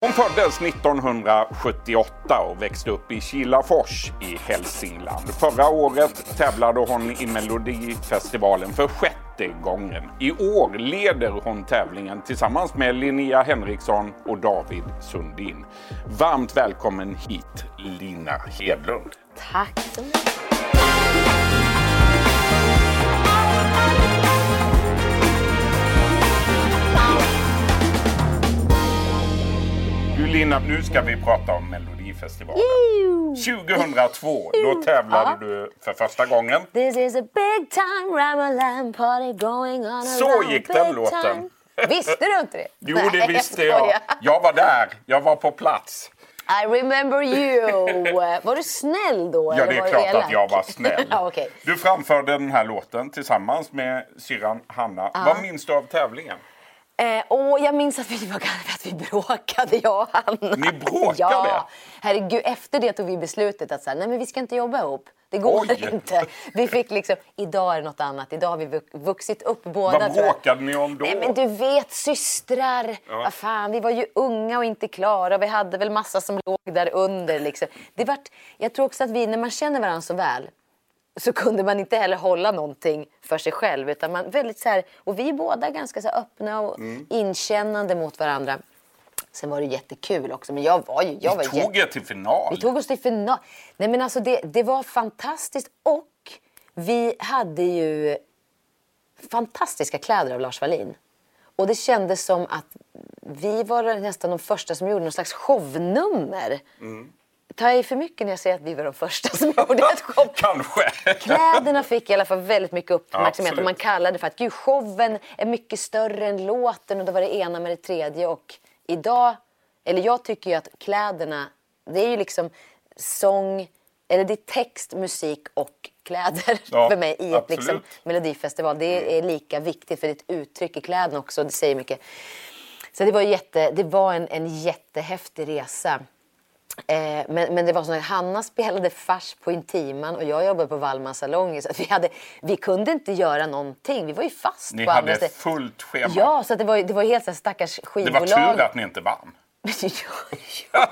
Hon föddes 1978 och växte upp i Kilafors i Hälsingland. Förra året tävlade hon i Melodifestivalen för sjätte gången. I år leder hon tävlingen tillsammans med Linnea Henriksson och David Sundin. Varmt välkommen hit Lina Hedlund. Tack så mycket. Lina, nu ska vi prata om Melodifestivalen. 2002, då tävlade du för första gången. This is a big time Ramalan party going on Så gick den låten. time. Visste du inte det? Jo, det visste jag. Jag var där. Jag var på plats. I remember you. Var du snäll då? Ja, det är klart elak? att jag var snäll. ja, okej. Du framförde den här låten tillsammans med syrran Hanna. Vad minns du av tävlingen? Eh, och jag minns att vi, var, att vi bråkade, jag och Hanna. Ni bråkade? Ja, herregud. Efter det tog vi beslutet att så här, nej, men vi ska inte jobba ihop. Det går Oj. inte. Vi fick liksom, idag är det något annat. Idag har vi vux- vuxit upp båda. Vad bråkade ni om då? Nej, men du vet, systrar. Vad fan, vi var ju unga och inte klara. Vi hade väl massa som låg där under. Liksom. Det vart, jag tror också att vi, när man känner varandra så väl så kunde man inte heller hålla någonting för sig själv. Utan man väldigt så här, och vi är båda ganska så öppna och Mm. inkännande mot varandra. Sen var det jättekul också. Men jag var ju... Jag var Ni tog er till final. vi tog oss till final. Nej, men alltså det, det var fantastiskt. Och vi hade ju fantastiska kläder av Lars Wallin. Och det kändes som att vi var nästan de första som gjorde någon slags shownummer. Tar jag i för mycket när jag säger att vi var de första som gjorde ett show? Kanske. Kläderna fick i alla fall väldigt mycket uppmärksamhet Absolut. och man kallade det för att gud, showen är mycket större än låten och då var det ena med det tredje och idag, eller jag tycker ju att kläderna, det är ju liksom sång, eller det är text, musik och kläder Ja, för mig i ett liksom, melodifestival. Det är lika viktigt för det är ett uttryck i kläderna också, det säger mycket. Så det var, jätte, det var en, en jättehäftig resa. Eh, men, men det var så att Hanna spelade fars på Intiman och jag jobbade på Wallmans salonger. Så vi, hade, vi kunde inte göra någonting. Vi var ju fast Ni på andra hade ställen. fullt schema. Ja, så det var, det var helt så här stackars det skivbolag. var tur att ni inte vann. ja, ja.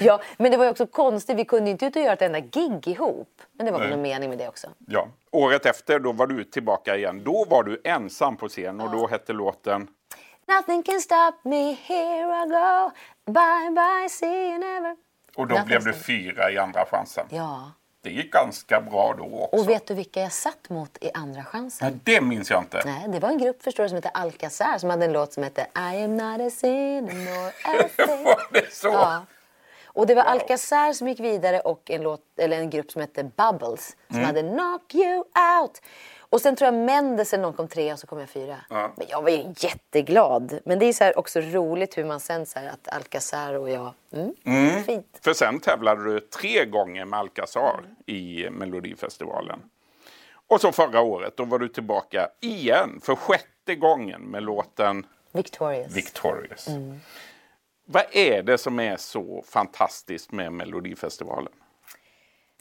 ja, men det var ju också konstigt. Vi kunde inte ut och göra ett enda gig ihop. Men det var väl någon mening med det också. Ja. Året efter då var du tillbaka igen. Då var du ensam på scen och då hette låten Nothing can stop me, here I go. Bye bye, see you never. Och då blev du fyra i andra chansen. Ja. Det gick ganska bra då också. Och vet du vilka jag satt mot i andra chansen? Nej, det minns jag inte. Nej, det var en grupp förstår du, som hette Alcazar som hade en låt som hette I am not a sinner nor a. Var det så? Ja. Och det var Alcazar som gick vidare och en, låt, eller en grupp som hette Bubbles som Mm. hade Knock you out. Och sen tror jag Mendes eller någon kom trea och så kom jag fyra. Ja. Men jag var ju jätteglad. Men det är så också roligt hur man sen så att Alcazar och jag, mm, fint. För sen tävlade du tre gånger med Alcazar i Melodifestivalen. Och så förra året, då var du tillbaka igen för sjätte gången med låten Victorious. Victorious. Mm. Vad är det som är så fantastiskt med Melodifestivalen?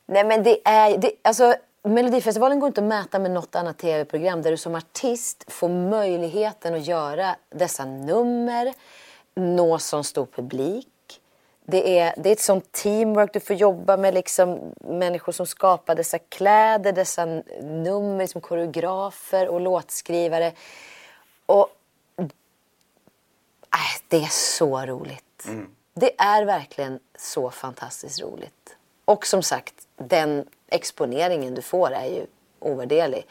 Nej men det är, det, alltså Melodifestivalen går inte att mäta med något annat tv-program där du som artist får möjligheten att göra dessa nummer, nå så stor publik. Det är, det är ett sånt teamwork, du får jobba med liksom människor som skapar dessa kläder, dessa nummer, som koreografer och låtskrivare. Och Äh, det är så roligt. Det är verkligen så fantastiskt roligt. Och som sagt, den exponeringen du får är ju ovärderlig.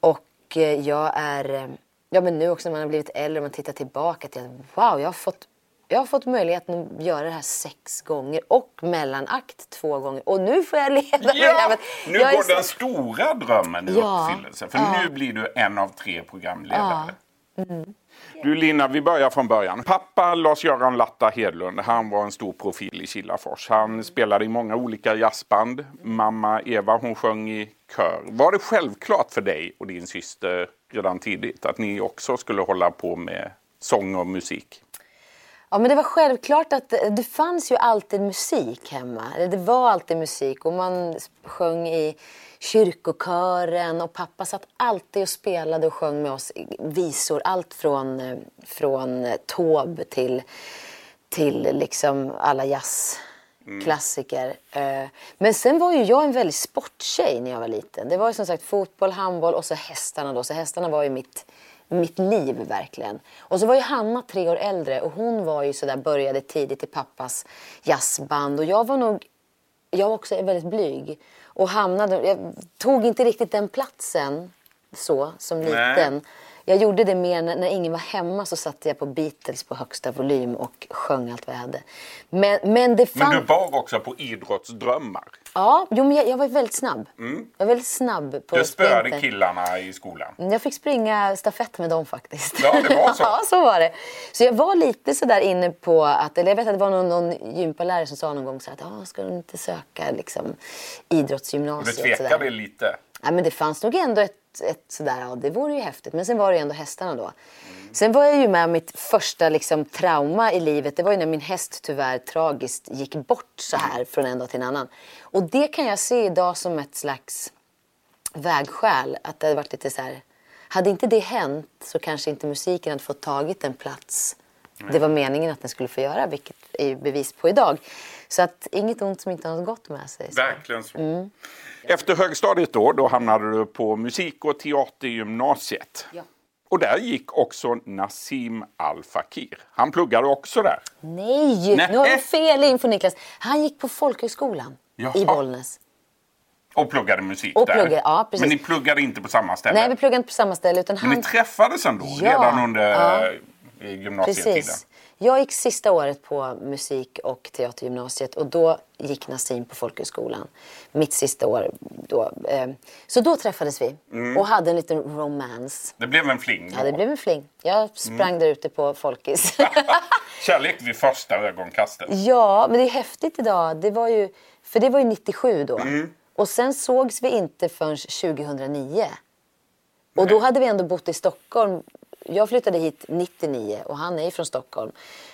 Och eh, jag är, eh, ja men nu också när man har blivit äldre och man tittar tillbaka till att wow, jag har fått jag har fått möjligheten att göra det här sex gånger och mellanakt två gånger. Och nu får jag leda Ja! programmet. Nu Jag går så- den stora drömmen i Ja. uppfyllelse. För nu blir du en av tre programledare. Mm. Du Lina, vi börjar från början. Pappa Lars-Göran Latta Hedlund, han var en stor profil i Kilafors. Han spelade i många olika jazzband. Mamma Eva, hon sjöng i kör. Var det självklart för dig och din syster redan tidigt att ni också skulle hålla på med sång och musik? Ja, men det var självklart att det, det fanns ju alltid musik hemma. Det var alltid musik och man sjöng i kyrkokören och pappa satt alltid och spelade och sjöng med oss visor. Allt från, eh, från eh, Taube till, till liksom alla jazzklassiker. Eh, Men sen var ju jag en väldigt sporttjej när jag var liten. Det var ju som sagt fotboll, handboll och så hästarna då. Så hästarna var ju mitt, mitt liv verkligen. Och så var ju Hanna tre år äldre och hon var ju sådär, började tidigt i pappas jazzband. Och jag var nog, jag var också väldigt blyg. Och hamnade, jag tog inte riktigt den platsen så som Nej. Jag gjorde det mer när, när ingen var hemma så satte jag på Beatles på högsta volym och sjöng allt vad jag hade. Men, men det fanns... Men du var också på idrottsdrömmar. Ja, jo, men jag, jag var väldigt snabb. Jag var väldigt snabb på Du spöade killarna i skolan. Jag fick springa stafett med dem faktiskt. Ja, det var så. ja, så var det. Så jag var lite sådär inne på att, eller jag vet att det var någon, någon gympalärare som sa någon gång så att ah, ska du inte söka liksom, Och idrottsgymnasiet? du tvekade lite. Ja, men det fanns nog ändå ett, ett sådär, ja det vore ju häftigt. Men sen var det ju ändå hästarna då. Sen var jag ju med om mitt första liksom, trauma i livet. Det var ju när min häst tyvärr tragiskt gick bort så här från en dag till en annan. Och det kan jag se idag som ett slags vägskäl. Att det hade varit lite så här. Hade inte det hänt så kanske inte musiken hade fått tagit en plats. Det var meningen att den skulle få göra, vilket är ju bevis på idag. Så att inget ont som inte har något gott med sig. Så. Verkligen så. Mm. Efter högstadiet då, då hamnade du på musik och teatergymnasiet. Ja. Och där gick också Nassim Al Fakir. Han pluggade också där. Nej, Nej. nu har du fel info Niklas. Han gick på folkhögskolan Jaha. i Bollnäs. Och pluggade musik Och där. pluggade, ja. Men ni pluggade inte på samma ställe? Nej, vi pluggade inte på samma ställe. Utan Men han... ni träffades ändå Ja, redan under ja. eh, gymnasietiden? Precis. Jag gick sista året på musik och teatergymnasiet och då gick Nassim på folkhögskolan. Mitt sista år. Då, eh, så då träffades vi Mm. och hade en liten romance. Det blev en fling Ja, det blev en fling. Jag sprang Mm. där ute på Folkis. Kärlek vid första ögonkastet. Ja, men det är häftigt idag. Det var ju, för det var ju 97 då. Mm. Och sen sågs vi inte förrän 2009. Och då hade vi ändå bott i Stockholm. Jag flyttade hit 99 och han är från Stockholm.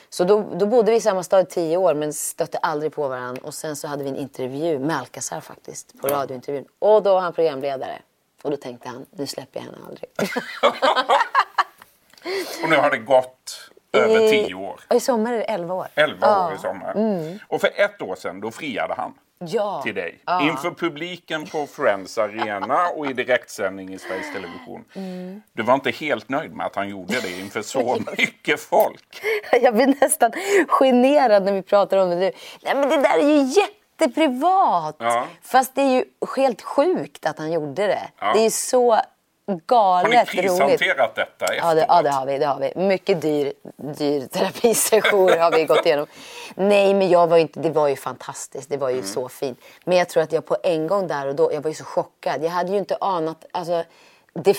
Så då, då bodde vi i samma stad i tio år men stötte aldrig på varandra. Och sen så hade vi en intervju med Alcazar faktiskt, på radiointervjun. Och då var han programledare. Och då tänkte han, nu släpper jag henne aldrig. Och nu har det gått över tio år. Och i sommar är det 11 år. Elva Ja. år i sommar. Och för ett år sedan då friade han Ja. till dig. Ja. Inför publiken på Friends Arena och i direktsändning i Sveriges Television. Mm. Du var inte helt nöjd med att han gjorde det inför så mycket folk. Jag blir nästan generad när vi pratar om det nu. Nej men det där är ju jätteprivat! Ja. Fast det är ju helt sjukt att han gjorde det. Ja. Det är så Har ni galet roligt. krishanterat detta efteråt? Ja det, ja, det har vi. Det har vi. Mycket dyr, dyr terapisession har vi gått igenom. Nej, men jag var ju inte, det var ju fantastiskt. Det var ju så fint. Men jag tror att jag på en gång där och då, jag var ju så chockad. Jag hade ju inte anat, alltså det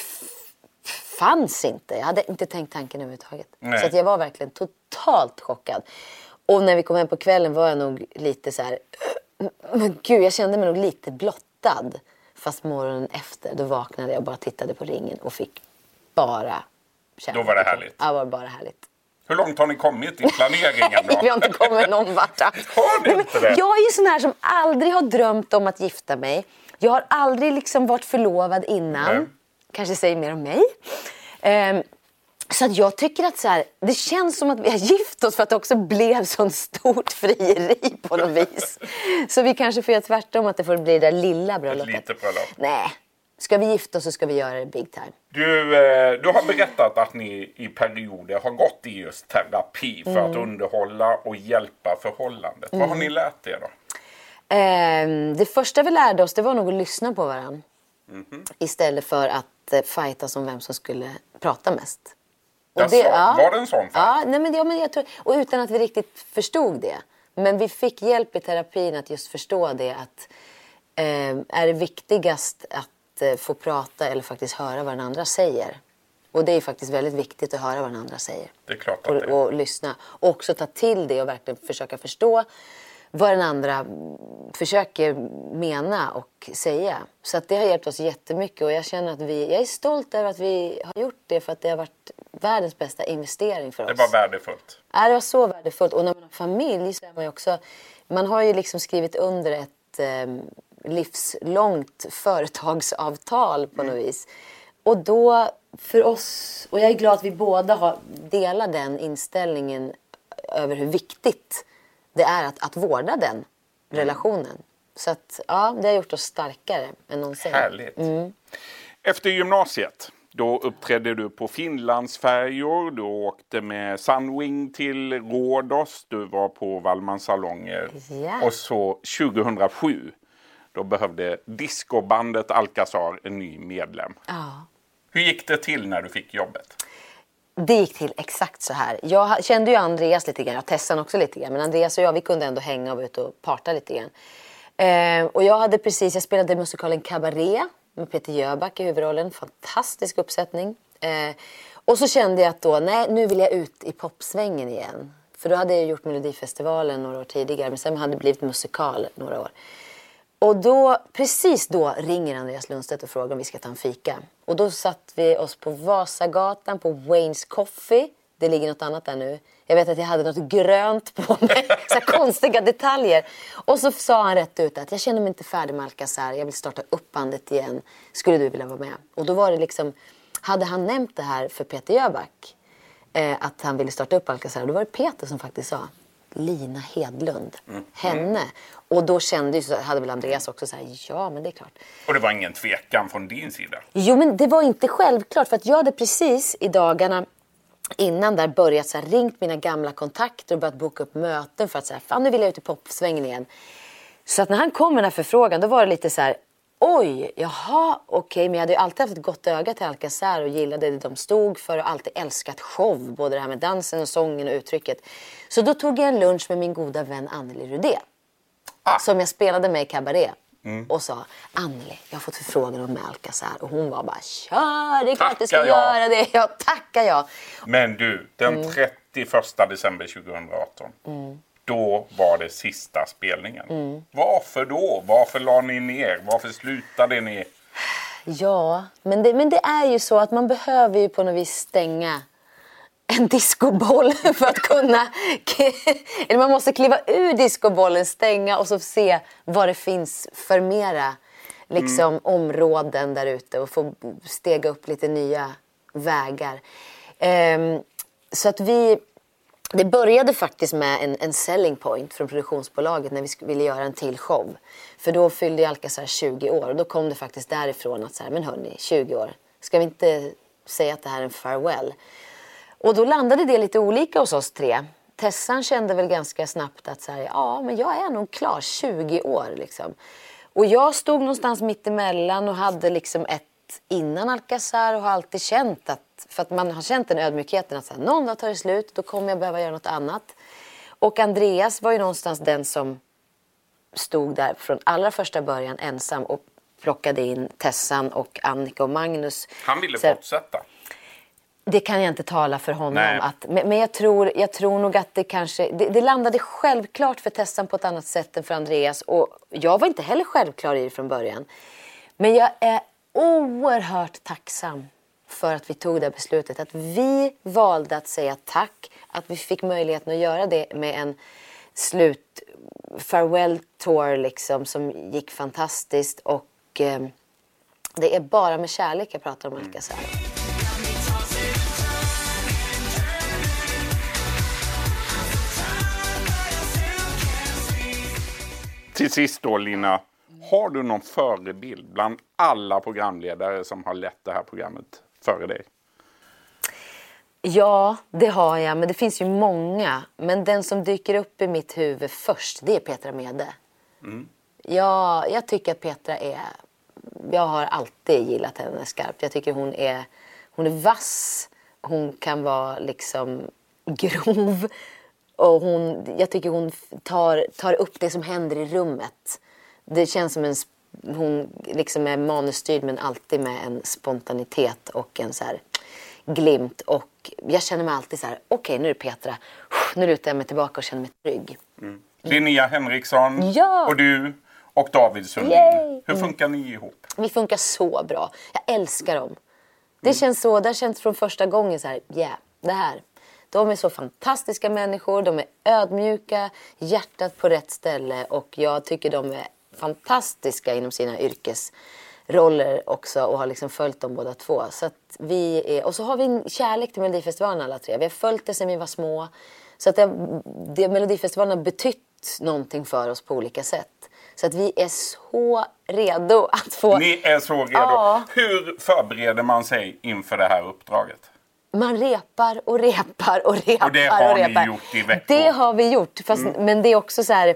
fanns inte. Jag hade inte tänkt tanken överhuvudtaget. Nej. Så att jag var verkligen totalt chockad. Och när vi kom hem på kvällen var jag nog lite så här, men gud, jag kände mig nog lite blottad. Fast morgonen efter, då vaknade jag och bara tittade på ringen och fick bara känna. Då var det härligt. Ja, det var bara härligt. Hur långt har ni kommit i planeringen då? Vi har inte kommit någon vart. Har ni inte det? Jag är ju sån här som aldrig har drömt om att gifta mig. Jag har aldrig liksom varit förlovad innan. Nej. Kanske säger mer om mig. Ehm, så att jag tycker att så här, det känns som att vi har gift oss för att det också blev sånt stort frieri på något vis. Så vi kanske får göra tvärtom, att det får bli det där lilla bröllopet. litet bröllop. Nej, ska vi gifta oss så ska vi göra det big time. Du, eh, du har berättat att ni i perioder har gått i just terapi för Mm. att underhålla och hjälpa förhållandet. Vad har ni lärt er då? Ehm, det första vi lärde oss det var nog att lyssna på varandra. Mhm. Istället för att eh, fightas om vem som skulle prata mest. Och Jaså, var det en sån fight? Ja, nej, men, ja, men jag tror, och utan att vi riktigt förstod det. Men vi fick hjälp i terapin att just förstå det att eh, är det viktigast att eh, få prata eller faktiskt höra vad den andra säger. Och det är faktiskt väldigt viktigt att höra vad den andra säger Det är klart att och, det är. och lyssna. Och också ta till det och verkligen försöka förstå vad den andra mm, försöker mena och säga. Så att det har hjälpt oss jättemycket och jag känner att vi, jag är stolt över att vi har gjort det för att det har varit världens bästa investering för oss. Det var värdefullt. Ja, det var så värdefullt. Och när man har familj så är man ju också... Man har ju liksom skrivit under ett eh, livslångt företagsavtal på något vis. Och då, för oss... Och jag är glad att vi båda har, delar den inställningen över hur viktigt det är att, att vårda den relationen. Så att, ja, det har gjort oss starkare än någonsin. Härligt. Efter gymnasiet, då uppträdde du på Finlandsfärjor, du åkte med Sunwing till Rhodos, du var på Wallmans salonger. Ja. Och så 2007, då behövde discobandet Alcazar en ny medlem. Ja. Hur gick det till när du fick jobbet? Det gick till exakt så här. Jag kände ju Andreas lite grann, jag Tessan också lite grann. Men Andreas och jag vi kunde ändå hänga och vara ute och parta lite grann. Eh, och jag hade precis, jag spelade musikalen Cabaret med Peter Jöback i huvudrollen. Fantastisk uppsättning. Eh, och så kände jag att då, nej nu vill jag ut i popsvängen igen. För då hade jag gjort Melodifestivalen några år tidigare men sen hade det blivit musikal några år. Och då, precis då ringer Andreas Lundstedt och frågar om vi ska ta en fika. Och då satt vi oss på Vasagatan på Waynes Coffee. Det ligger något annat där nu. Jag vet att jag hade något grönt på mig. Så här konstiga detaljer. Och så sa han rätt ut att jag känner mig inte färdig med Alcazar. Jag vill starta upp bandet igen. Skulle du vilja vara med? Och då var det liksom, hade han nämnt det här för Peter Jöback eh, att han ville starta upp Alcazar. Då var det Peter som faktiskt sa Lina Hedlund, henne. Och då kände ju, hade väl Andreas också så här, ja men det är klart. Och det var ingen tvekan från din sida? Jo men det var inte självklart för att jag hade precis i dagarna innan där börjat så här, ringt mina gamla kontakter och börjat boka upp möten för att säga, fan nu vill jag ut i popsvängen igen. Så att när han kom med den här förfrågan då var det lite så här, oj, jaha, okej, men jag hade ju alltid haft ett gott öga till Alcazar och gillade det de stod för och alltid älskat show, både det här med dansen och sången och uttrycket. Så då tog jag en lunch med min goda vän Anneli Rudé Ah. som jag spelade med i Cabaret. Och sa Anneli, jag har fått förfrågan om Alcazar. Och hon var bara, kör, det är klart du ska jag. göra det. Ja, tackar jag. Men du, den Mm. 31 december 2018. Då var det sista spelningen. Mm. Varför då? Varför la ni ner? Varför slutade ni? Ja, men det, men det är ju så att man behöver ju på något vis stänga en discoboll för att kunna... Eller man måste kliva ur discobollen, stänga och så se vad det finns för mera liksom, områden där ute och få stega upp lite nya vägar. Ehm, så att vi... Det började faktiskt med en, en selling point från produktionsbolaget när vi ville göra en till show. För då fyllde ju Alcazar 20 år och då kom det faktiskt därifrån att så här, men hörni, 20 år, ska vi inte säga att det här är en farewell? Och då landade det lite olika hos oss tre. Tessan kände väl ganska snabbt att så här, ja, men jag är nog klar, 20 år liksom. Och jag stod någonstans mittemellan och hade liksom ett innan Alcazar och har alltid känt att, för att man har känt den ödmjukheten att så här, någon dag tar det slut, då kommer jag behöva göra något annat. Och Andreas var ju någonstans den som stod där från allra första början ensam och plockade in Tessan och Annika och Magnus. Han ville Så- fortsätta. det kan jag inte tala för honom. Nej. Att, men men jag, tror, jag tror nog att det kanske... Det, det landade självklart för Tessan på ett annat sätt än för Andreas. Och jag var inte heller självklar i det från början. Men jag är oerhört tacksam för att vi tog det beslutet. Att vi valde att säga tack. Att vi fick möjligheten att göra det med en slut farewell tour liksom, som gick fantastiskt. Och eh, det är bara med kärlek jag pratar om Alcazar. Till sist då Lina, har du någon förebild bland alla programledare som har lett det här programmet före dig? Ja, det har jag. Men det finns ju många. Men den som dyker upp i mitt huvud först, det är Petra Mede. Ja, jag tycker att Petra är... Jag har alltid gillat henne skarpt. Jag tycker hon är, hon är vass. Hon kan vara liksom grov. Och hon, jag tycker hon tar, tar upp det som händer i rummet. Det känns som en... Hon liksom är manusstyrd men alltid med en spontanitet och en så här glimt. Och jag känner mig alltid så här, okej nu är det Petra. Nu lutar jag mig tillbaka och känner mig trygg. Linnea Henriksson Ja! och du och David Sundin. Yay! Hur funkar ni ihop? Vi funkar så bra. Jag älskar dem. Det känns så, det har känts från första gången så här, yeah, det här. De är så fantastiska människor, de är ödmjuka, hjärtat på rätt ställe och jag tycker de är fantastiska inom sina yrkesroller också och har liksom följt dem båda två. Så vi är, och så har vi en kärlek till Melodifestivalen alla tre. Vi har följt det sedan vi var små. Så att det, det, Melodifestivalen har betytt någonting för oss på olika sätt. Så att vi är så redo att få... Ni är så redo. Ja. Hur förbereder man sig inför det här uppdraget? Man repar och repar och repar. Och det har och repar. ni gjort i veckor? Det har vi gjort. Fast, mm. Men det är också så här...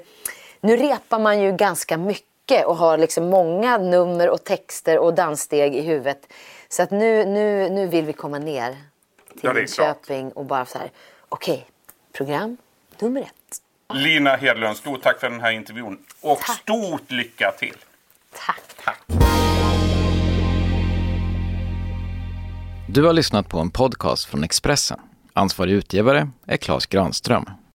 Nu repar man ju ganska mycket och har liksom många nummer och texter och danssteg i huvudet. Så att nu, nu, nu vill vi komma ner till Linköping och bara så här, okej, okay, program nummer ett. Lina Hedlund, stort tack för den här intervjun. Och tack. stort lycka till. Tack. tack. Du har lyssnat på en podcast från Expressen. Ansvarig utgivare är Klas Granström.